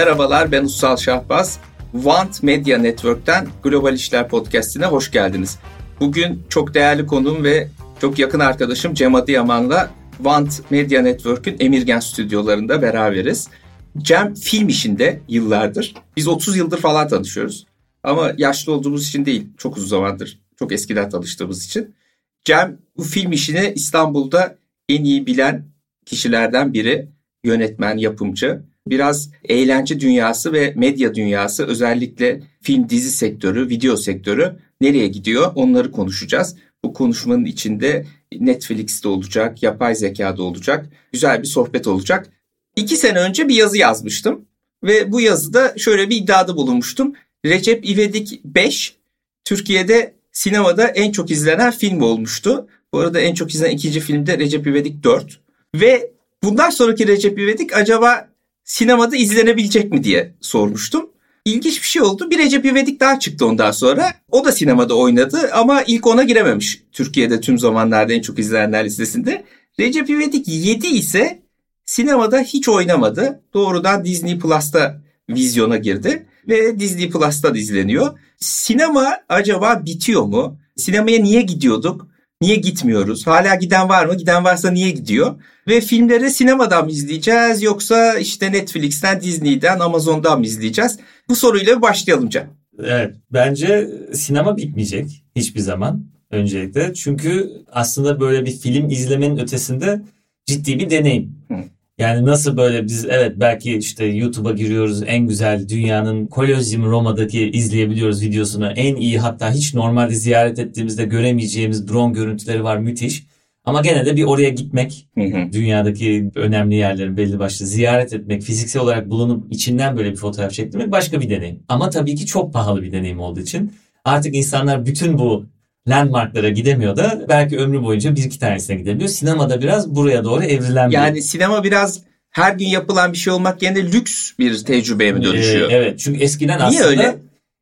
Merhabalar ben Ussal Şahbaz. Want Media Network'ten Global İşler Podcast'ine hoş geldiniz. Bugün çok değerli konuğum ve çok yakın arkadaşım Cem Adıyaman'la Want Media Network'ün Emirgen stüdyolarında beraberiz. Cem film işinde yıllardır. Biz 30 yıldır falan tanışıyoruz. Ama yaşlı olduğumuz için değil, çok uzun zamandır, çok eskiden tanıştığımız için. Cem bu film işini İstanbul'da en iyi bilen kişilerden biri. Yönetmen, yapımcı. Biraz eğlence dünyası ve medya dünyası özellikle film dizi sektörü, video sektörü nereye gidiyor onları konuşacağız. Bu konuşmanın içinde Netflix'te olacak, yapay zekada olacak. Güzel bir sohbet olacak. İki sene önce bir yazı yazmıştım. Ve bu yazıda şöyle bir iddiada bulunmuştum. Recep İvedik 5 Türkiye'de sinemada en çok izlenen film olmuştu. Bu arada en çok izlenen ikinci filmde Recep İvedik 4. Ve bundan sonraki Recep İvedik acaba sinemada izlenebilecek mi diye sormuştum. İlginç bir şey oldu. Bir Recep İvedik daha çıktı ondan sonra. O da sinemada oynadı ama ilk ona girememiş. Türkiye'de tüm zamanlarda en çok izlenenler listesinde. Recep İvedik 7 ise sinemada hiç oynamadı. Doğrudan Disney Plus'ta vizyona girdi ve Disney Plus'ta izleniyor. Sinema acaba bitiyor mu? Sinemaya niye gidiyorduk? Niye gitmiyoruz? Hala giden var mı? Giden varsa niye gidiyor? Ve filmleri sinemadan mı izleyeceğiz yoksa işte Netflix'ten, Disney'den, Amazon'dan mı izleyeceğiz? Bu soruyla başlayalım Can. Evet, bence sinema bitmeyecek hiçbir zaman öncelikle. Çünkü aslında böyle bir film izlemenin ötesinde ciddi bir deneyim. Hı. Yani nasıl böyle biz evet belki işte YouTube'a giriyoruz en güzel dünyanın Colosseum Roma'daki izleyebiliyoruz videosunu. En iyi hatta hiç normalde ziyaret ettiğimizde göremeyeceğimiz drone görüntüleri var müthiş. Ama gene de bir oraya gitmek, hı hı. dünyadaki önemli yerleri belli başlı ziyaret etmek, fiziksel olarak bulunup içinden böyle bir fotoğraf çektirmek başka bir deneyim. Ama tabii ki çok pahalı bir deneyim olduğu için artık insanlar bütün bu landmarklara gidemiyor da belki ömrü boyunca bir iki tanesine gidebiliyor. Sinemada biraz buraya doğru evrilen Yani sinema biraz her gün yapılan bir şey olmak yerine lüks bir tecrübeye mi dönüşüyor? Ee, evet çünkü eskiden Niye aslında... öyle?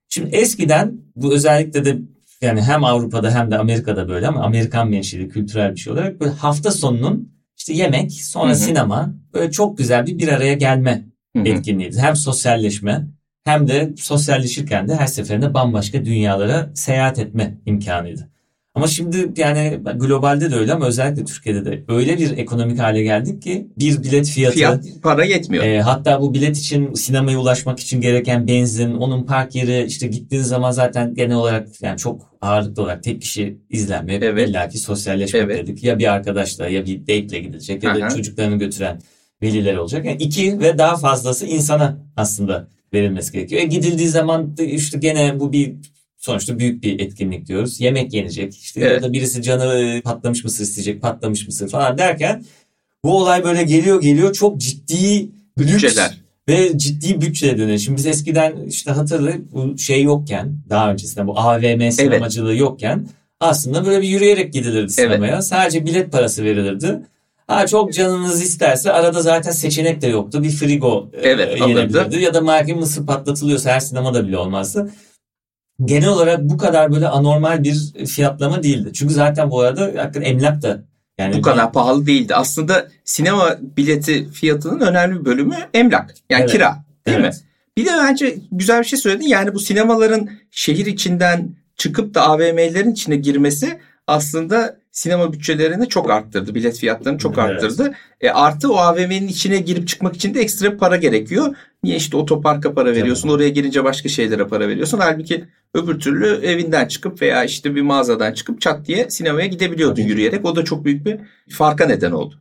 Şimdi eskiden bu özellikle de yani hem Avrupa'da hem de Amerika'da böyle ama Amerikan menşeli kültürel bir şey olarak böyle hafta sonunun işte yemek sonra Hı-hı. sinema böyle çok güzel bir bir araya gelme Hı-hı. etkinliğiydi. Hem sosyalleşme hem de sosyalleşirken de her seferinde bambaşka dünyalara seyahat etme imkanıydı. Ama şimdi yani globalde de öyle ama özellikle Türkiye'de de öyle bir ekonomik hale geldik ki bir bilet fiyatı fiyat para yetmiyor. E, hatta bu bilet için sinemaya ulaşmak için gereken benzin, onun park yeri işte gittiğiniz zaman zaten genel olarak yani çok ağırlıklı olarak tek kişi izlenme evet. illaki sosyalleşmek evet. dedik. Ya bir arkadaşla ya bir date'le gidecek ya da Aha. çocuklarını götüren veliler olacak. Yani iki ve daha fazlası insana aslında verilmesi gerekiyor. E gidildiği zaman işte gene bu bir sonuçta büyük bir etkinlik diyoruz. Yemek yenecek. İşte evet. ya da birisi canı patlamış mısır isteyecek, patlamış mısır falan derken bu olay böyle geliyor geliyor çok ciddi bütçeler ve ciddi bütçeye dönüyor. Şimdi biz eskiden işte hatırlayıp bu şey yokken daha öncesinde bu AVM sinemacılığı evet. yokken aslında böyle bir yürüyerek gidilirdi sinemaya. Evet. Sadece bilet parası verilirdi. Ha çok canınız isterse arada zaten seçenek de yoktu. Bir frigo e, evet, e, yenebilirdi. Ya da belki mısır patlatılıyorsa her sinemada bile olmazdı. Genel olarak bu kadar böyle anormal bir fiyatlama değildi. Çünkü zaten bu arada hakikaten emlak da yani bu kadar pahalı değildi. Aslında sinema bileti fiyatının önemli bir bölümü emlak. Yani evet. kira değil evet. mi? Bir de bence güzel bir şey söyledin. Yani bu sinemaların şehir içinden çıkıp da AVM'lerin içine girmesi aslında sinema bütçelerini çok arttırdı. Bilet fiyatlarını çok evet. arttırdı. E, artı o AVM'nin içine girip çıkmak için de ekstra para gerekiyor. Niye işte otoparka para veriyorsun, oraya girince başka şeylere para veriyorsun. Halbuki öbür türlü evinden çıkıp veya işte bir mağazadan çıkıp çat diye sinemaya gidebiliyordun Tabii. yürüyerek. O da çok büyük bir farka neden oldu.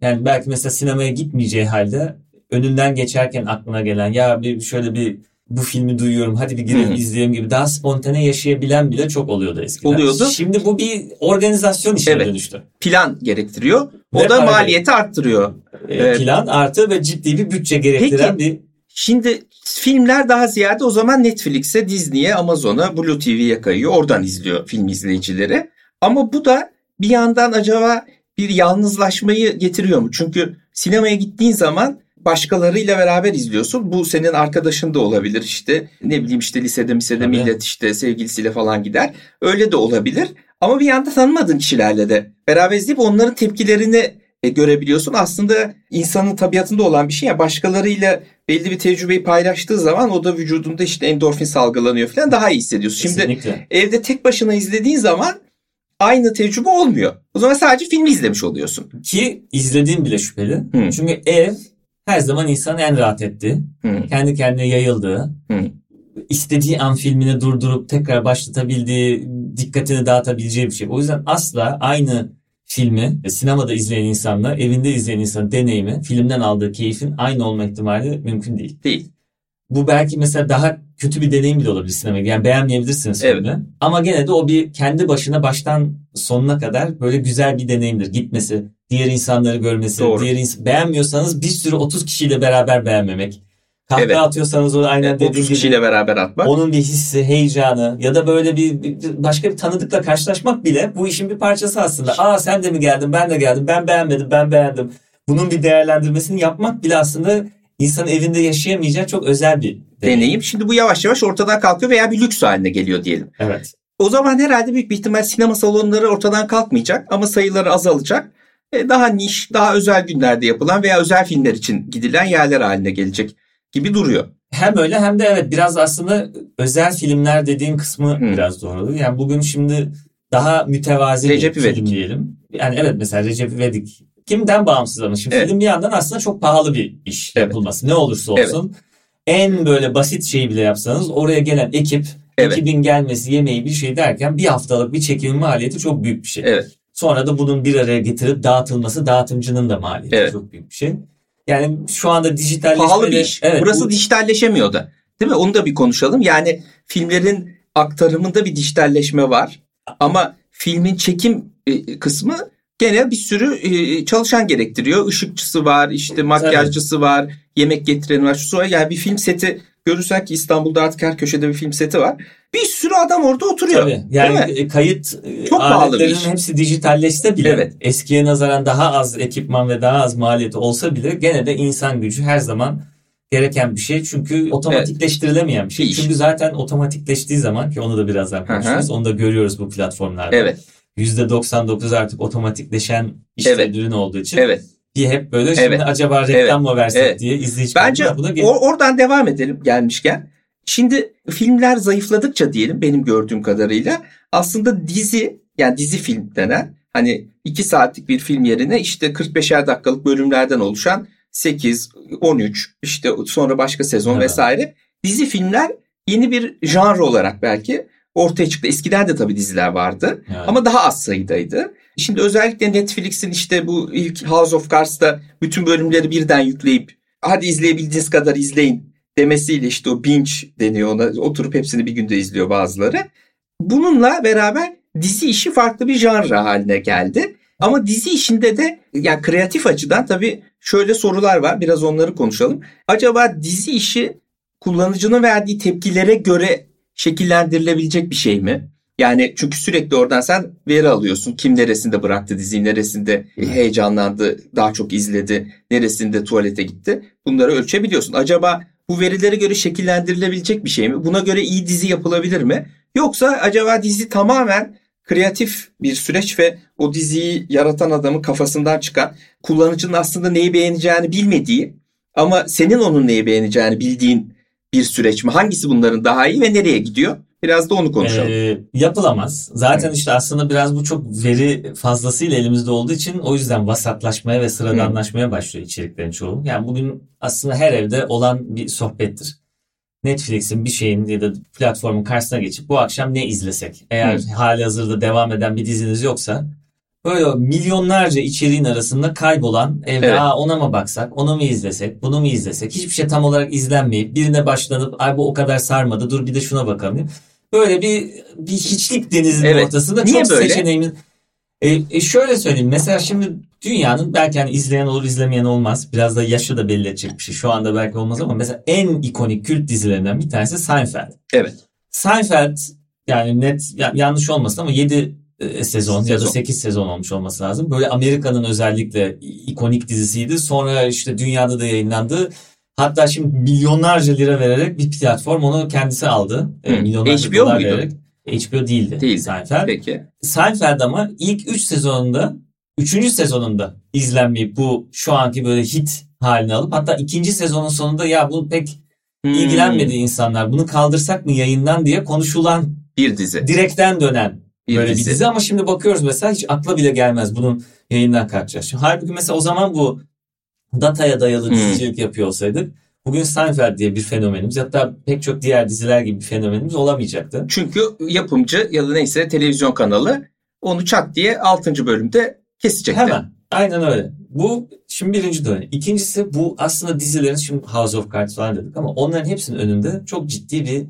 Yani belki mesela sinemaya gitmeyeceği halde önünden geçerken aklına gelen ya bir şöyle bir bu filmi duyuyorum hadi bir girelim izleyelim gibi daha spontane yaşayabilen bile çok oluyordu eskiden. Oluyordu. Şimdi bu bir organizasyon işine evet. dönüştü. Plan gerektiriyor. O ve da maliyeti arttırıyor. E, plan artı ve ciddi bir bütçe gerektiren Peki, bir Şimdi filmler daha ziyade o zaman Netflix'e, Disney'e, Amazon'a, Blue TV'ye kayıyor. Oradan izliyor film izleyicileri. Ama bu da bir yandan acaba bir yalnızlaşmayı getiriyor mu? Çünkü sinemaya gittiğin zaman başkalarıyla beraber izliyorsun. Bu senin arkadaşın da olabilir işte. Ne bileyim işte lisede misede Tabii. millet işte sevgilisiyle falan gider. Öyle de olabilir. Ama bir yanda tanımadığın kişilerle de beraber izleyip onların tepkilerini e, görebiliyorsun. Aslında insanın tabiatında olan bir şey ya başkalarıyla belli bir tecrübeyi paylaştığı zaman o da vücudunda işte endorfin salgılanıyor falan daha iyi hissediyorsun. Şimdi evde tek başına izlediğin zaman aynı tecrübe olmuyor. O zaman sadece filmi izlemiş oluyorsun. Ki izlediğim bile şüpheli. Hı. Çünkü ev her zaman insan en rahat etti. Hı. Kendi kendine yayıldığı. Hı. istediği an filmini durdurup tekrar başlatabildiği, dikkatini dağıtabileceği bir şey. O yüzden asla aynı filmi sinemada izleyen insanla evinde izleyen insan deneyimi, filmden aldığı keyfin aynı olma ihtimali mümkün değil. Değil. Bu belki mesela daha kötü bir deneyim bile olabilir sinema. Yani beğenmeyebilirsiniz evet. filmi. Ama gene de o bir kendi başına baştan sonuna kadar böyle güzel bir deneyimdir. Gitmesi, diğer insanları görmesi, Doğru. diğer ins- beğenmiyorsanız bir sürü 30 kişiyle beraber beğenmemek. Kahve evet. atıyorsanız o aynen evet, dediğim gibi. kişiyle beraber atmak. Onun bir hissi, heyecanı ya da böyle bir, bir başka bir tanıdıkla karşılaşmak bile bu işin bir parçası aslında. Aa sen de mi geldin, ben de geldim, ben beğenmedim, ben beğendim. Bunun bir değerlendirmesini yapmak bile aslında insan evinde yaşayamayacağı çok özel bir deneyim. deneyim. Şimdi bu yavaş yavaş ortadan kalkıyor veya bir lüks haline geliyor diyelim. Evet. O zaman herhalde büyük bir ihtimal sinema salonları ortadan kalkmayacak ama sayıları azalacak. E, daha niş, daha özel günlerde yapılan veya özel filmler için gidilen yerler haline gelecek gibi duruyor. Hem öyle hem de evet biraz aslında özel filmler dediğin kısmı hmm. biraz doğru. Yani bugün şimdi daha mütevazi Recep bir film diyelim. Yani evet mesela Recep İvedik kimden bağımsız ama şimdi evet. film bir yandan aslında çok pahalı bir iş evet. yapılması. Ne olursa olsun. Evet. En böyle basit şeyi bile yapsanız oraya gelen ekip evet. ekibin gelmesi yemeği bir şey derken bir haftalık bir çekim maliyeti çok büyük bir şey. Evet. Sonra da bunun bir araya getirip dağıtılması dağıtımcının da maliyeti evet. çok büyük bir şey. Yani şu anda dijitalleşme... Pahalı bir iş. Evet, Burası bu... dijitalleşemiyor da. Değil mi? Onu da bir konuşalım. Yani filmlerin aktarımında bir dijitalleşme var. Ama filmin çekim e, kısmı gene bir sürü e, çalışan gerektiriyor. Işıkçısı var, işte makyajcısı var, yemek getireni var. Şu yani bir film seti görürsen ki İstanbul'da artık her köşede bir film seti var. Bir sürü adam orada oturuyor. Tabii. Yani kayıt e, Çok aletlerinin hepsi dijitalleşse bile evet. eskiye nazaran daha az ekipman ve daha az maliyeti olsa bile gene de insan gücü her zaman gereken bir şey. Çünkü otomatikleştirilemeyen bir şey. Bir Çünkü zaten otomatikleştiği zaman ki onu da birazdan konuşuruz. Onu da görüyoruz bu platformlarda. Evet. %99 artık otomatikleşen işler evet. ürün olduğu için. Evet diye hep böyle şimdi evet. acaba reklam evet. mı versek evet. diye izleyici Bence or- oradan devam edelim gelmişken. Şimdi filmler zayıfladıkça diyelim benim gördüğüm kadarıyla aslında dizi yani dizi film denen hani 2 saatlik bir film yerine işte 45'er dakikalık bölümlerden oluşan 8, 13 işte sonra başka sezon evet. vesaire dizi filmler yeni bir janr olarak belki ortaya çıktı. Eskiden de tabii diziler vardı evet. ama daha az sayıdaydı. Şimdi özellikle Netflix'in işte bu ilk House of Cards'ta bütün bölümleri birden yükleyip hadi izleyebildiğiniz kadar izleyin demesiyle işte o binge deniyor ona. Oturup hepsini bir günde izliyor bazıları. Bununla beraber dizi işi farklı bir janra haline geldi. Ama dizi işinde de yani kreatif açıdan tabii şöyle sorular var. Biraz onları konuşalım. Acaba dizi işi kullanıcının verdiği tepkilere göre şekillendirilebilecek bir şey mi? Yani çünkü sürekli oradan sen veri alıyorsun. Kim neresinde bıraktı diziyi, neresinde heyecanlandı, daha çok izledi, neresinde tuvalete gitti. Bunları ölçebiliyorsun. Acaba bu verilere göre şekillendirilebilecek bir şey mi? Buna göre iyi dizi yapılabilir mi? Yoksa acaba dizi tamamen kreatif bir süreç ve o diziyi yaratan adamın kafasından çıkan, kullanıcının aslında neyi beğeneceğini bilmediği ama senin onun neyi beğeneceğini bildiğin bir süreç mi? Hangisi bunların daha iyi ve nereye gidiyor? Biraz da onu konuşalım. Ee, yapılamaz. Zaten işte aslında biraz bu çok veri fazlasıyla elimizde olduğu için o yüzden vasatlaşmaya ve sıradanlaşmaya Hı. başlıyor içeriklerin çoğu. Yani bugün aslında her evde olan bir sohbettir. Netflix'in bir şeyin ya da platformun karşısına geçip bu akşam ne izlesek? Eğer Hı. hali hazırda devam eden bir diziniz yoksa böyle milyonlarca içeriğin arasında kaybolan evde evet. Aa, ona mı baksak, onu mu izlesek, bunu mu izlesek? Hiçbir şey tam olarak izlenmeyip birine başlanıp ay bu o kadar sarmadı dur bir de şuna bakalım böyle bir bir hiçlik denizinin evet. ortasında Niye çok böyle? seçeneğimiz. E, e şöyle söyleyeyim mesela şimdi dünyanın belki hani izleyen olur izlemeyen olmaz. Biraz da yaşı da belli edecek bir şey. Şu anda belki olmaz ama mesela en ikonik kült dizilerinden bir tanesi Seinfeld. Evet. Seinfeld yani net yanlış olmasın ama 7 e, sezon, sezon ya da 8 sezon olmuş olması lazım. Böyle Amerika'nın özellikle ikonik dizisiydi. Sonra işte dünyada da yayınlandı. Hatta şimdi milyonlarca lira vererek bir platform onu kendisi aldı. E, hmm. Milyonlarca HBO dolar muydu? vererek. HBO değildi. Değil. Seinfeld. Peki. Seinfeld ama ilk 3 sezonunda 3. sezonunda izlenmeyip bu şu anki böyle hit halini alıp hatta ikinci sezonun sonunda ya bu pek hmm. ilgilenmedi insanlar. Bunu kaldırsak mı yayından diye konuşulan bir dizi. Direkten dönen bir böyle dizi. bir dizi ama şimdi bakıyoruz mesela hiç akla bile gelmez bunun yayından kalkacak. Şimdi, halbuki mesela o zaman bu dataya dayalı hmm. dizicilik yapıyor olsaydık bugün Seinfeld diye bir fenomenimiz hatta pek çok diğer diziler gibi bir fenomenimiz olamayacaktı. Çünkü yapımcı ya da neyse televizyon kanalı onu çat diye 6. bölümde kesecekti. Hemen. Aynen öyle. Bu şimdi birinci dönem. İkincisi bu aslında dizilerin şimdi House of Cards falan dedik ama onların hepsinin önünde çok ciddi bir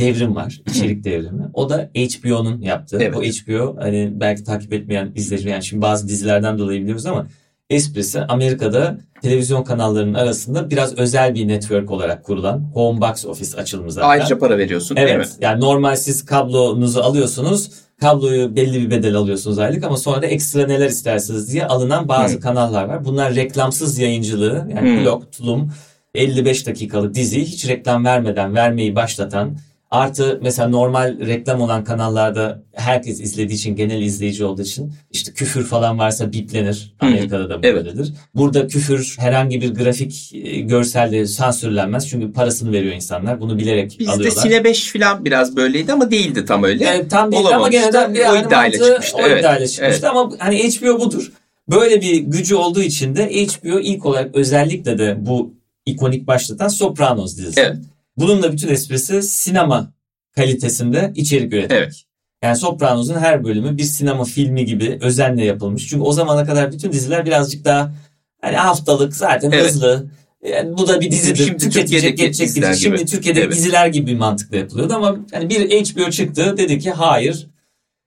devrim var. içerik devrimi. O da HBO'nun yaptığı. Evet. O HBO hani belki takip etmeyen izleyici yani şimdi bazı dizilerden dolayı biliyoruz ama esprisi Amerika'da televizyon kanallarının arasında biraz özel bir network olarak kurulan Home Box Office açılımı zaten. Ayrıca para veriyorsun evet, mi? Yani normal siz kablonuzu alıyorsunuz. Kabloyu belli bir bedel alıyorsunuz aylık ama sonra da ekstra neler istersiniz diye alınan bazı hmm. kanallar var. Bunlar reklamsız yayıncılığı yani hmm. blog, tulum 55 dakikalık diziyi hiç reklam vermeden vermeyi başlatan Artı mesela normal reklam olan kanallarda herkes izlediği için genel izleyici olduğu için işte küfür falan varsa biplenir. Amerika'da da böyledir. Evet. Burada küfür herhangi bir grafik e, görselde sansürlenmez. Çünkü parasını veriyor insanlar. Bunu bilerek Bizde alıyorlar. Bizde Sine 5 falan biraz böyleydi ama değildi tam öyle. Evet, tam değildi ama gene de bir o iddiayla çıkmıştı. O evet. iddiayla çıkmıştı evet. ama hani HBO budur. Böyle bir gücü olduğu için de HBO ilk olarak özellikle de bu ikonik başlatan Sopranos dizisi. Evet. Bunun da bütün esprisi sinema kalitesinde içerik üretmek. Evet. Yani Sopranos'un her bölümü bir sinema filmi gibi özenle yapılmış. Çünkü o zamana kadar bütün diziler birazcık daha hani haftalık zaten evet. hızlı. Yani bu da bir dizidir. Şimdi Tüketecek, geçecek gibi. Şimdi Türkiye'de evet. diziler gibi bir mantıkla yapılıyordu ama hani bir HBO çıktı dedi ki hayır.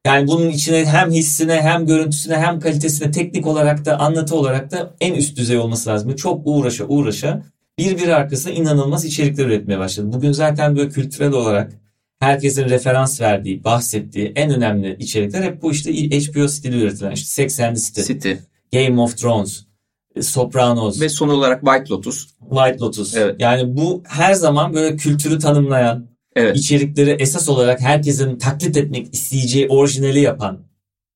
Yani bunun içine hem hissine hem görüntüsüne hem kalitesine teknik olarak da anlatı olarak da en üst düzey olması lazım. Çok uğraşa uğraşa birbiri arkasına inanılmaz içerikler üretmeye başladı. Bugün zaten böyle kültürel olarak herkesin referans verdiği, bahsettiği en önemli içerikler hep bu işte HBO stili üretilen işte Sex and the City, City. Game of Thrones, e, Sopranos ve son olarak White Lotus. White Lotus. Evet. Yani bu her zaman böyle kültürü tanımlayan, evet. içerikleri esas olarak herkesin taklit etmek isteyeceği orijinali yapan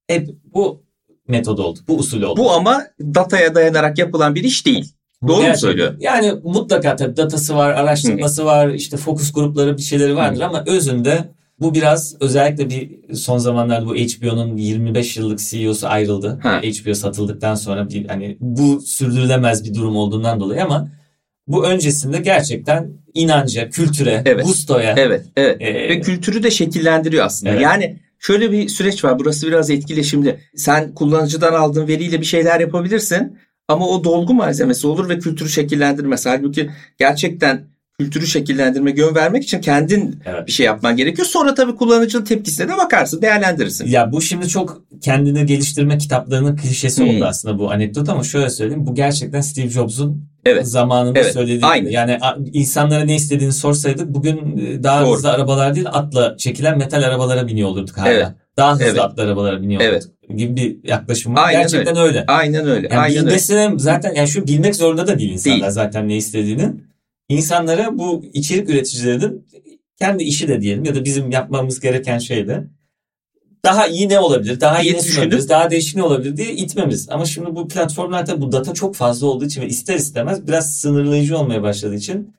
hep bu metod oldu. Bu usul oldu. Bu ama dataya dayanarak yapılan bir iş değil. Doğru mu söylüyor? Yani mutlaka tabii datası var, araştırması Hı. var, işte fokus grupları bir şeyleri vardır Hı. ama özünde bu biraz özellikle bir son zamanlarda bu HBO'nun 25 yıllık CEO'su ayrıldı. Ha. HBO satıldıktan sonra bir hani bu sürdürülemez bir durum olduğundan dolayı ama bu öncesinde gerçekten inanca, kültüre, evet. gustoya. Evet, evet. E, Ve kültürü de şekillendiriyor aslında. Evet. Yani şöyle bir süreç var. Burası biraz etkileşimli. Sen kullanıcıdan aldığın veriyle bir şeyler yapabilirsin. Ama o dolgu malzemesi olur ve kültürü şekillendirmez. Halbuki gerçekten kültürü şekillendirme, yön vermek için kendin evet. bir şey yapman gerekiyor. Sonra tabii kullanıcının tepkisine de bakarsın, değerlendirirsin. Ya bu şimdi çok kendini geliştirme kitaplarının klişesi hmm. oldu aslında bu anekdot ama şöyle söyleyeyim. Bu gerçekten Steve Jobs'un evet. zamanında evet. söylediği. Aynı. Yani insanlara ne istediğini sorsaydık bugün e, daha Doğru. hızlı arabalar değil atla çekilen metal arabalara biniyor olurduk hala. Evet. Daha hızlı evet. atlı arabalara biniyor evet. olurduk gibi bir yaklaşım var. Aynen Gerçekten öyle. öyle. Aynen öyle. Yani Aynen bilmesine öyle. zaten yani şu bilmek zorunda da değil insanlar değil. zaten ne istediğini. İnsanlara bu içerik üreticilerinin kendi işi de diyelim ya da bizim yapmamız gereken şey de daha iyi ne olabilir, daha iyi ne sunabiliriz, daha değişik ne olabilir diye itmemiz. Ama şimdi bu platformlarda bu data çok fazla olduğu için ve ister istemez biraz sınırlayıcı olmaya başladığı için.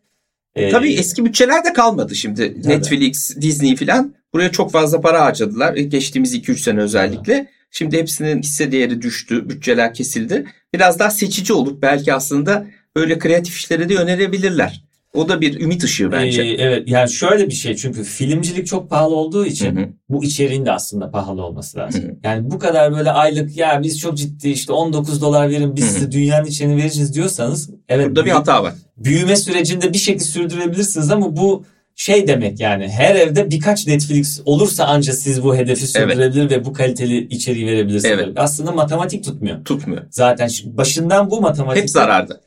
E, Tabii eski bütçeler de kalmadı şimdi. Tabii. Netflix, Disney filan buraya çok fazla para harcadılar. Geçtiğimiz 2-3 sene özellikle. Evet. Şimdi hepsinin hisse değeri düştü, bütçeler kesildi. Biraz daha seçici olup belki aslında böyle kreatif işlere de önerebilirler. O da bir ümit ışığı bence. Ee, evet yani şöyle bir şey çünkü filmcilik çok pahalı olduğu için Hı-hı. bu içeriğin de aslında pahalı olması lazım. Hı-hı. Yani bu kadar böyle aylık ya biz çok ciddi işte 19 dolar verin biz size dünyanın içini vereceğiz diyorsanız evet. Burada bir hata var. Büyüme sürecinde bir şekilde sürdürebilirsiniz ama bu şey demek yani her evde birkaç Netflix olursa ancak siz bu hedefi sürdürebilir evet. ve bu kaliteli içeriği verebilirsiniz. Evet. Aslında matematik tutmuyor. Tutmuyor. Zaten başından bu matematik. Hep zararda.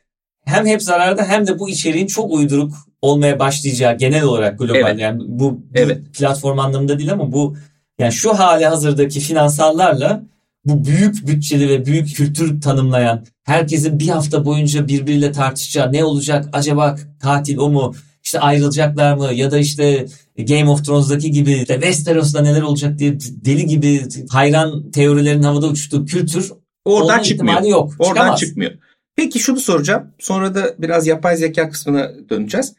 Hem hep zararda hem de bu içeriğin çok uyduruk olmaya başlayacağı genel olarak global evet. yani bu, evet. platform anlamında değil ama bu yani şu hali hazırdaki finansallarla bu büyük bütçeli ve büyük kültür tanımlayan herkesin bir hafta boyunca birbiriyle tartışacağı ne olacak acaba tatil o mu işte ayrılacaklar mı ya da işte Game of Thrones'daki gibi işte Westeros'ta neler olacak diye deli gibi hayran teorilerin havada uçtuğu kültür oradan çıkmıyor. yok. Oradan Çıkamaz. çıkmıyor. Peki şunu soracağım. Sonra da biraz yapay zeka kısmına döneceğiz.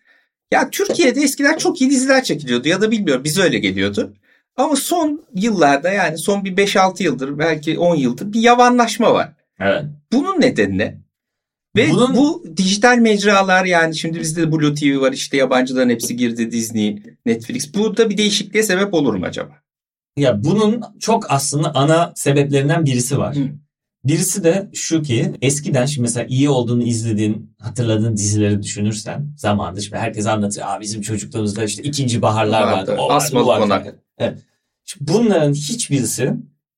Ya Türkiye'de eskiden çok iyi diziler çekiliyordu ya da bilmiyorum bize öyle geliyordu. Ama son yıllarda yani son bir 5-6 yıldır belki 10 yıldır bir yavanlaşma var. Evet. Bunun nedeni ne? Ve Bunun... bu dijital mecralar yani şimdi bizde de Blue TV var işte yabancıların hepsi girdi Disney, Netflix. Burada bir değişikliğe sebep olur mu acaba? Ya bunun çok aslında ana sebeplerinden birisi var. Hı. Birisi de şu ki eskiden şimdi mesela iyi olduğunu izlediğin, hatırladığın dizileri düşünürsen zamanında şimdi herkes anlatıyor. Aa bizim çocukluğumuzda işte ikinci baharlar vardı. vardı. O vardı, konak. Evet. Şimdi bunların hiçbirisi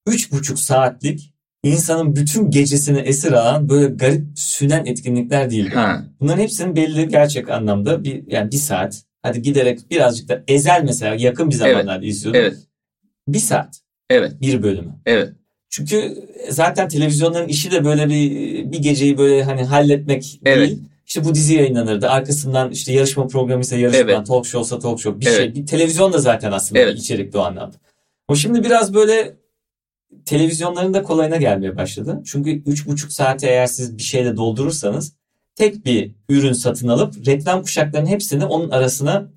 üç buçuk saatlik insanın bütün gecesini esir alan böyle garip sünen etkinlikler değildi. Ha. Bunların hepsinin belli gerçek anlamda bir yani bir saat hadi giderek birazcık da ezel mesela yakın bir zamanlarda evet. izliyordum. Evet. Bir saat. Evet. Bir bölümü. Evet. Çünkü zaten televizyonların işi de böyle bir bir geceyi böyle hani halletmek evet. değil. İşte bu dizi yayınlanırdı. Arkasından işte yarışma programı ise yarışma, evet. talk show'sa talk show bir evet. şey. Bir televizyon da zaten aslında evet. içerikli o anlamda. O şimdi biraz böyle televizyonların da kolayına gelmeye başladı. Çünkü 3,5 saate eğer siz bir şeyle doldurursanız tek bir ürün satın alıp reklam kuşaklarının hepsini onun arasına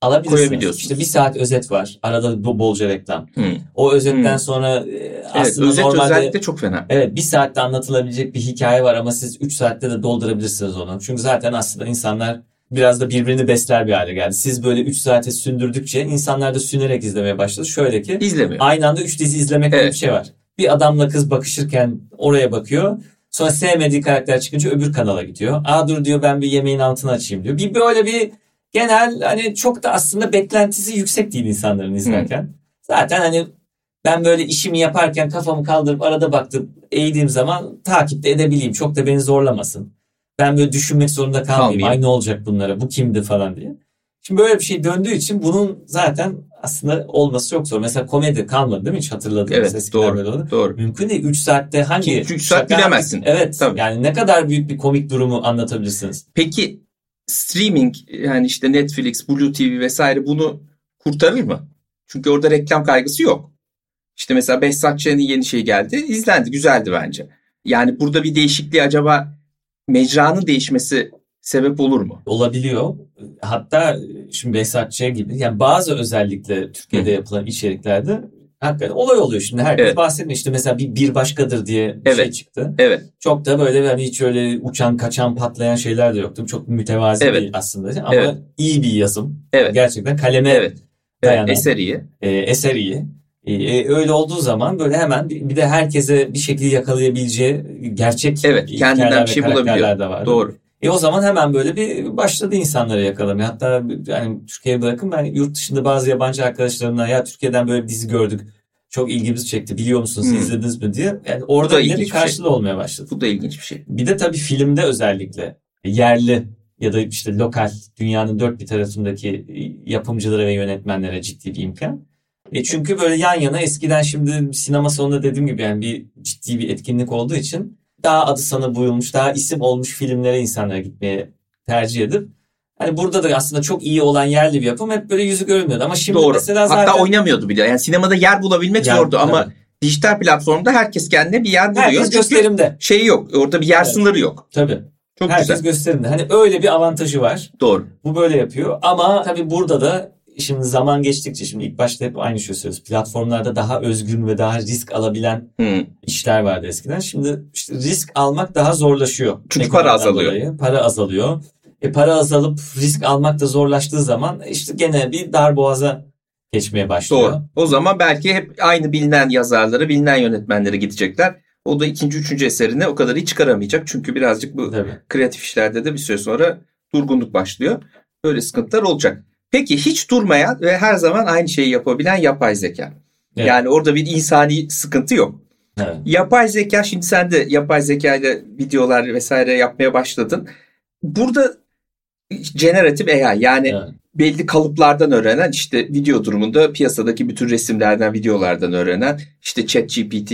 alabilirsiniz. İşte bir saat özet var. Arada bolca reklam. Hmm. O özetten hmm. sonra e, aslında evet, özet normalde özellikle çok fena. Evet bir saatte anlatılabilecek bir hikaye var ama siz 3 saatte de doldurabilirsiniz onu. Çünkü zaten aslında insanlar biraz da birbirini besler bir hale geldi. Siz böyle 3 saate sündürdükçe insanlar da sünerek izlemeye başladı. Şöyle ki İzlemiyor. aynı anda 3 dizi izlemek evet. bir şey var. Bir adamla kız bakışırken oraya bakıyor. Sonra sevmediği karakter çıkınca öbür kanala gidiyor. Aa dur diyor ben bir yemeğin altını açayım diyor. Bir böyle bir genel hani çok da aslında beklentisi yüksek değil insanların izlerken. Hı. Zaten hani ben böyle işimi yaparken kafamı kaldırıp arada baktım eğdiğim zaman takipte edebileyim. Çok da beni zorlamasın. Ben böyle düşünmek zorunda kalmayayım. Ay ne olacak bunlara bu kimdi falan diye. Şimdi böyle bir şey döndüğü için bunun zaten aslında olması çok zor. Mesela komedi kalmadı değil mi hiç hatırladığınız evet, doğru, doğru. Mümkün değil 3 saatte hangi 3 saat bilemezsin. Evet Tabii. yani ne kadar büyük bir komik durumu anlatabilirsiniz. Peki streaming yani işte Netflix, Blue TV vesaire bunu kurtarır mı? Çünkü orada reklam kaygısı yok. İşte mesela Behzat Ç'nin yeni şey geldi. izlendi. Güzeldi bence. Yani burada bir değişikliği acaba mecranın değişmesi sebep olur mu? Olabiliyor. Hatta şimdi Behzat Ç gibi yani bazı özellikle Türkiye'de yapılan içeriklerde Hakikaten olay oluyor şimdi. Herkes evet. bahsetmiyor. İşte mesela bir, bir başkadır diye bir evet. şey çıktı. Evet. Çok da böyle hani hiç öyle uçan kaçan patlayan şeyler de yoktu. Çok mütevazi evet. bir aslında. Ama evet. iyi bir yazım. Evet. Gerçekten kaleme evet. dayanan. Evet. Eser iyi. E, eser iyi. E, e, öyle olduğu zaman böyle hemen bir, bir de herkese bir şekilde yakalayabileceği gerçek evet, kendinden bir şey bulabiliyor. Da var. Doğru. E o zaman hemen böyle bir başladı insanlara yakalamaya. Hatta yani Türkiye'ye bırakın ben yurt dışında bazı yabancı arkadaşlarımla ya Türkiye'den böyle bir dizi gördük. Çok ilgimizi çekti. Biliyor musunuz? Hmm. izlediniz mi diye. Yani orada bile bir karşılığı şey. olmaya başladı. Bu da ilginç bir şey. Bir de tabii filmde özellikle yerli ya da işte lokal dünyanın dört bir tarafındaki yapımcılara ve yönetmenlere ciddi bir imkan. E çünkü böyle yan yana eskiden şimdi sinema salonunda dediğim gibi yani bir ciddi bir etkinlik olduğu için daha adı sana buyulmuş, daha isim olmuş filmlere insanlar gitmeye tercih edip Hani burada da aslında çok iyi olan yerli bir yapım hep böyle yüzü görünmüyordu ama şimdi Doğru. mesela zaten... Hatta oynamıyordu bile. Yani sinemada yer bulabilmek yer, zordu ama evet. dijital platformda herkes kendine bir yer buluyor. Herkes gösterimde. Şey yok. Orada bir yer evet. sınırı yok. Tabii. Çok herkes güzel. gösterimde. Hani öyle bir avantajı var. Doğru. Bu böyle yapıyor ama tabii burada da şimdi zaman geçtikçe şimdi ilk başta hep aynı şey söylüyoruz. Platformlarda daha özgün ve daha risk alabilen hmm. işler vardı eskiden. Şimdi işte risk almak daha zorlaşıyor. Çünkü para azalıyor. Dolayı. Para azalıyor. E, para azalıp risk almak da zorlaştığı zaman işte gene bir dar boğaza geçmeye başlıyor. Doğru. O zaman belki hep aynı bilinen yazarları, bilinen yönetmenlere gidecekler. O da ikinci, üçüncü eserini o kadar iyi çıkaramayacak. Çünkü birazcık bu Tabii. kreatif işlerde de bir süre sonra durgunluk başlıyor. Böyle sıkıntılar olacak. Peki hiç durmayan ve her zaman aynı şeyi yapabilen yapay zeka. Evet. Yani orada bir insani sıkıntı yok. Evet. Yapay zeka şimdi sen de yapay zeka ile videolar vesaire yapmaya başladın. Burada generatif AI yani evet. belli kalıplardan öğrenen işte video durumunda piyasadaki bütün resimlerden videolardan öğrenen işte chat GPT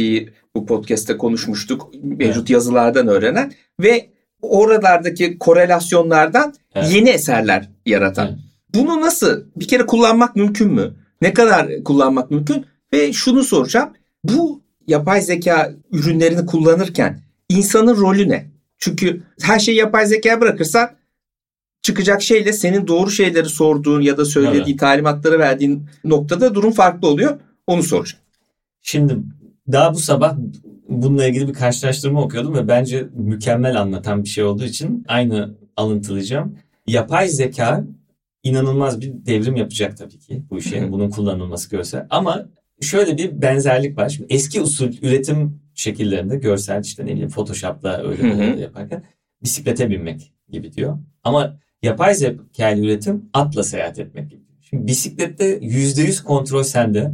bu podcast'te konuşmuştuk mevcut evet. yazılardan öğrenen ve oralardaki korelasyonlardan evet. yeni eserler yaratan. Evet. Bunu nasıl bir kere kullanmak mümkün mü? Ne kadar kullanmak mümkün? Ve şunu soracağım. Bu yapay zeka ürünlerini kullanırken insanın rolü ne? Çünkü her şeyi yapay zekaya bırakırsan çıkacak şeyle senin doğru şeyleri sorduğun ya da söylediğin evet. talimatları verdiğin noktada durum farklı oluyor. Onu soracağım. Şimdi daha bu sabah bununla ilgili bir karşılaştırma okuyordum ve bence mükemmel anlatan bir şey olduğu için aynı alıntılayacağım. Yapay zeka inanılmaz bir devrim yapacak tabii ki bu işe. Bunun kullanılması görse. Ama şöyle bir benzerlik var. Şimdi eski usul üretim şekillerinde görsel işte ne bileyim Photoshop'la öyle yaparken bisiklete binmek gibi diyor. Ama yapay zeka üretim atla seyahat etmek gibi. Şimdi bisiklette yüz kontrol sende.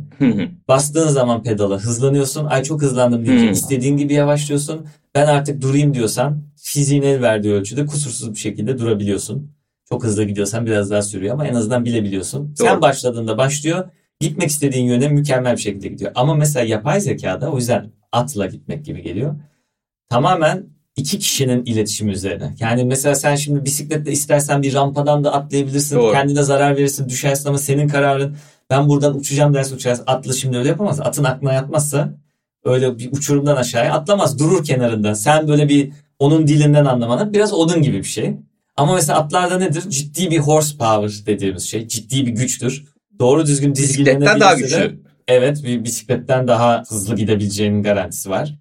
Bastığın zaman pedala hızlanıyorsun. Ay çok hızlandım diye istediğin gibi yavaşlıyorsun. Ben artık durayım diyorsan fiziğin el verdiği ölçüde kusursuz bir şekilde durabiliyorsun. Çok hızlı gidiyorsan biraz daha sürüyor ama en azından bilebiliyorsun. Doğru. Sen başladığında başlıyor. Gitmek istediğin yöne mükemmel bir şekilde gidiyor. Ama mesela yapay zekada o yüzden atla gitmek gibi geliyor. Tamamen iki kişinin iletişimi üzerine. Yani mesela sen şimdi bisikletle istersen bir rampadan da atlayabilirsin. Doğru. Kendine zarar verirsin, düşersin ama senin kararın. Ben buradan uçacağım dersin uçarsın. Atla şimdi öyle yapamaz. Atın aklına yatmazsa öyle bir uçurumdan aşağıya atlamaz. Durur kenarında. Sen böyle bir onun dilinden anlamanın biraz odun gibi bir şey. Ama mesela atlarda nedir? Ciddi bir horsepower dediğimiz şey. Ciddi bir güçtür. Doğru düzgün dizgilenebilirse daha güçlü. Evet bir bisikletten daha hızlı gidebileceğinin garantisi var.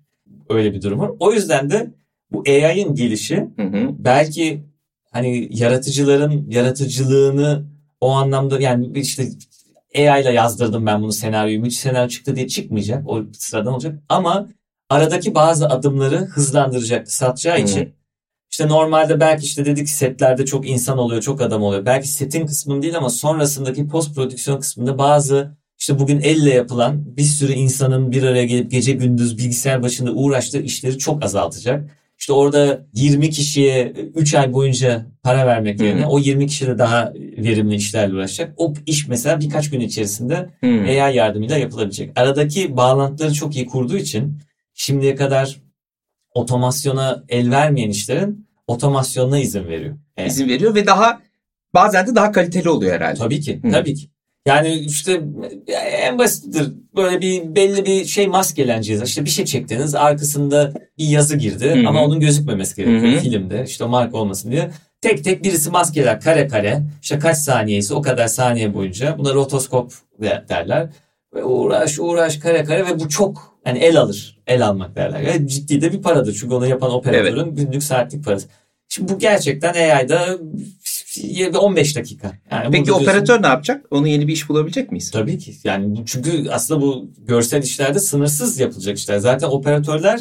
Öyle bir durum var. O yüzden de bu AI'ın gelişi hı hı. belki hani yaratıcıların yaratıcılığını o anlamda yani işte AI ile yazdırdım ben bunu senaryoyu. Hiç senaryo çıktı diye çıkmayacak. O sıradan olacak. Ama aradaki bazı adımları hızlandıracak, kısaltacağı hı. için işte normalde belki işte dedik setlerde çok insan oluyor, çok adam oluyor. Belki setin kısmını değil ama sonrasındaki post prodüksiyon kısmında bazı işte bugün elle yapılan bir sürü insanın bir araya gelip gece gündüz bilgisayar başında uğraştığı işleri çok azaltacak. İşte orada 20 kişiye 3 ay boyunca para vermek yerine o 20 kişi de daha verimli işlerle uğraşacak. O iş mesela birkaç gün içerisinde Hı-hı. AI yardımıyla yapılabilecek. Aradaki bağlantıları çok iyi kurduğu için şimdiye kadar otomasyona el vermeyen işlerin otomasyonuna izin veriyor. Evet. İzin veriyor ve daha bazen de daha kaliteli oluyor herhalde. Tabii ki. Hı. Tabii ki. Yani işte en basittir. Böyle bir belli bir şey maskeleneceğiz. İşte bir şey çektiniz arkasında bir yazı girdi Hı-hı. ama onun gözükmemesi gerekiyor Hı-hı. filmde. İşte marka olmasın diye. Tek tek birisi maskeler kare kare. İşte kaç saniyesi o kadar saniye boyunca. Buna rotoskop derler. Ve uğraş uğraş kare kare ve bu çok yani el alır. El almak derler. Yani ciddi de bir paradır. Çünkü onu yapan operatörün evet. günlük saatlik parası. Şimdi bu gerçekten AI'da 15 dakika. Yani Peki operatör diyorsun, ne yapacak? Onu yeni bir iş bulabilecek miyiz? Tabii ki. Yani çünkü aslında bu görsel işlerde sınırsız yapılacak işler. Zaten operatörler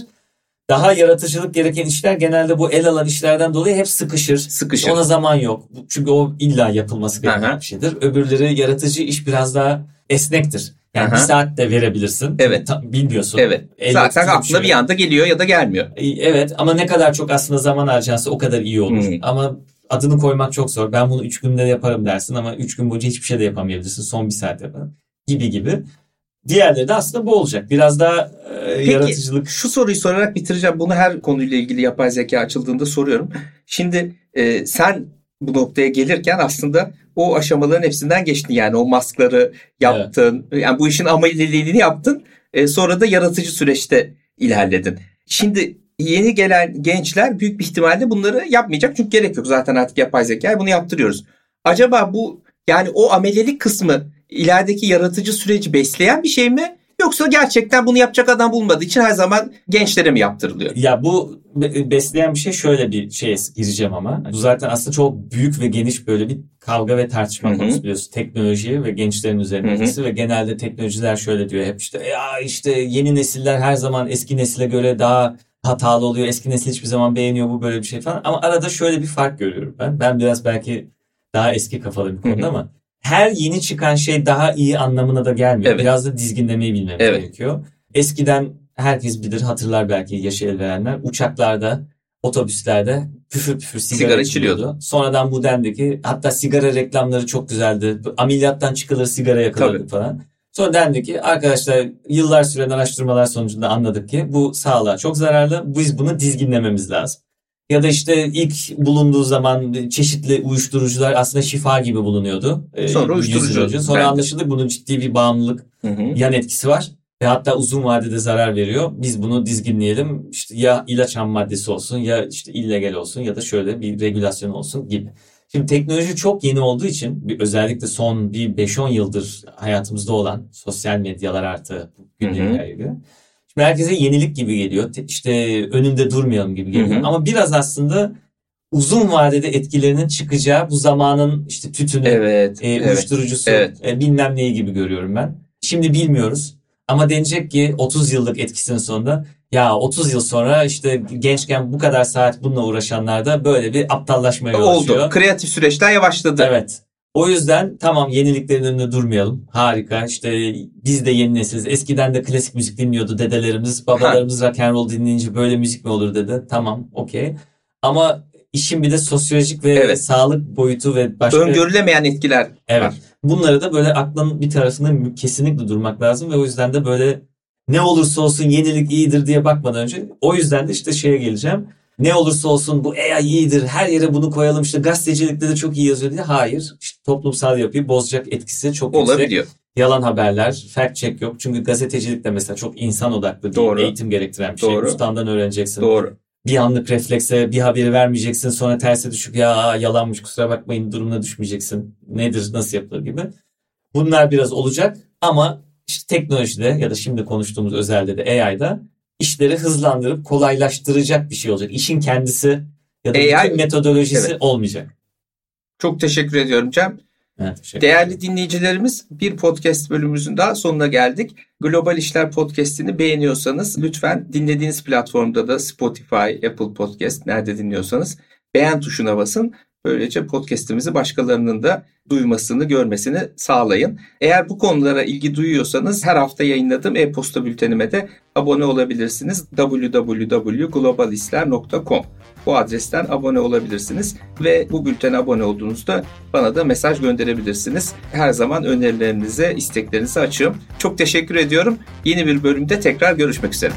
daha yaratıcılık gereken işler genelde bu el alan işlerden dolayı hep sıkışır. Sıkışır. Ona zaman yok. Çünkü o illa yapılması gereken bir şeydir. Öbürleri yaratıcı iş biraz daha esnektir. Yani Aha. bir saat de verebilirsin. Evet. Ta, bilmiyorsun. Evet. Elle Zaten aklına bir, bir anda geliyor ya da gelmiyor. E, evet ama ne kadar çok aslında zaman harcansa o kadar iyi olur. Hmm. Ama adını koymak çok zor. Ben bunu 3 günde yaparım dersin ama 3 gün boyunca hiçbir şey de yapamayabilirsin. Son bir saat yaparım. Gibi gibi. Diğerleri de aslında bu olacak. Biraz daha e, Peki, yaratıcılık. şu soruyu sorarak bitireceğim. Bunu her konuyla ilgili yapay zeka açıldığında soruyorum. Şimdi e, sen bu noktaya gelirken aslında o aşamaların hepsinden geçtin. Yani o maskları yaptın. Evet. Yani bu işin ameliliğini yaptın. E, sonra da yaratıcı süreçte ilerledin. Şimdi yeni gelen gençler büyük bir ihtimalle bunları yapmayacak. Çünkü gerek yok zaten artık yapay zeka bunu yaptırıyoruz. Acaba bu yani o amelelik kısmı ilerideki yaratıcı süreci besleyen bir şey mi? Yoksa gerçekten bunu yapacak adam bulmadığı için her zaman gençlere mi yaptırılıyor? Ya bu besleyen bir şey şöyle bir şeye gireceğim ama. Bu zaten aslında çok büyük ve geniş böyle bir kavga ve tartışma Hı-hı. konusu biliyorsun. Teknoloji ve gençlerin üzerine etkisi ve genelde teknolojiler şöyle diyor hep işte ya işte yeni nesiller her zaman eski nesile göre daha hatalı oluyor. Eski nesil hiçbir zaman beğeniyor bu böyle bir şey falan. Ama arada şöyle bir fark görüyorum ben. Ben biraz belki daha eski kafalı bir konuda ama her yeni çıkan şey daha iyi anlamına da gelmiyor. Evet. Biraz da dizginlemeyi bilmemiz evet. gerekiyor. Eskiden herkes bilir hatırlar belki yaşı el verenler. Uçaklarda, otobüslerde püfür püfür sigara, sigara içiliyordu. Sonradan bu dendeki hatta sigara reklamları çok güzeldi. Ameliyattan çıkılır sigara yakılırdı falan. Sonra dendi ki arkadaşlar yıllar süren araştırmalar sonucunda anladık ki bu sağlığa çok zararlı. Biz bunu dizginlememiz lazım. Ya da işte ilk bulunduğu zaman çeşitli uyuşturucular aslında şifa gibi bulunuyordu. Ee, Sonra uyuşturucu. Sonra anlaşıldı bunun ciddi bir bağımlılık hı hı. yan etkisi var. ve hatta uzun vadede zarar veriyor. Biz bunu dizginleyelim. İşte ya ilaç ham maddesi olsun ya işte illegal olsun ya da şöyle bir regülasyon olsun gibi. Şimdi teknoloji çok yeni olduğu için özellikle son bir 5-10 yıldır hayatımızda olan sosyal medyalar artı gündemle ilgili. Herkese yenilik gibi geliyor. İşte önünde durmayalım gibi geliyor. Hı hı. Ama biraz aslında uzun vadede etkilerinin çıkacağı bu zamanın işte tütünü, evet, e, uyuşturucusu, evet. e, bilmem neyi gibi görüyorum ben. Şimdi bilmiyoruz. Ama denecek ki 30 yıllık etkisinin sonunda ya 30 yıl sonra işte gençken bu kadar saat bununla uğraşanlar da böyle bir aptallaşmaya yol Oldu. Kreatif süreçler yavaşladı. Evet. O yüzden tamam yeniliklerin önünde durmayalım. Harika. İşte biz de yeni nesiliz. Eskiden de klasik müzik dinliyordu dedelerimiz. Babalarımız rock and roll dinleyince böyle müzik mi olur dedi. Tamam, okey. Ama işin bir de sosyolojik ve evet. sağlık boyutu ve başka... Öngörülemeyen etkiler evet. var. Bunları da böyle aklın bir tarafında kesinlikle durmak lazım ve o yüzden de böyle ne olursa olsun yenilik iyidir diye bakmadan önce o yüzden de işte şeye geleceğim. Ne olursa olsun bu AI iyidir her yere bunu koyalım işte gazetecilikte de çok iyi yazıyor diye. Hayır işte toplumsal yapıyı bozacak etkisi çok Olabiliyor. yüksek. Yalan haberler, fact check yok. Çünkü gazetecilik de mesela çok insan odaklı değil, Doğru. eğitim gerektiren bir şey. Doğru. Ustandan öğreneceksin. Doğru bir anlık reflekse bir haberi vermeyeceksin sonra terse düşüp ya yalanmış kusura bakmayın durumuna düşmeyeceksin. Nedir nasıl yapılır gibi. Bunlar biraz olacak ama işte teknolojide ya da şimdi konuştuğumuz özelde de AI'da işleri hızlandırıp kolaylaştıracak bir şey olacak. İşin kendisi ya da AI, metodolojisi evet. olmayacak. Çok teşekkür ediyorum Cem. Evet, Değerli dinleyicilerimiz bir podcast bölümümüzün daha sonuna geldik. Global İşler Podcast'ini beğeniyorsanız lütfen dinlediğiniz platformda da Spotify, Apple Podcast nerede dinliyorsanız beğen tuşuna basın. Böylece podcast'imizi başkalarının da duymasını, görmesini sağlayın. Eğer bu konulara ilgi duyuyorsanız her hafta yayınladığım e-posta bültenime de abone olabilirsiniz. www.globalisler.com bu adresten abone olabilirsiniz ve bu bültene abone olduğunuzda bana da mesaj gönderebilirsiniz. Her zaman önerilerinize, isteklerinize açığım. Çok teşekkür ediyorum. Yeni bir bölümde tekrar görüşmek üzere.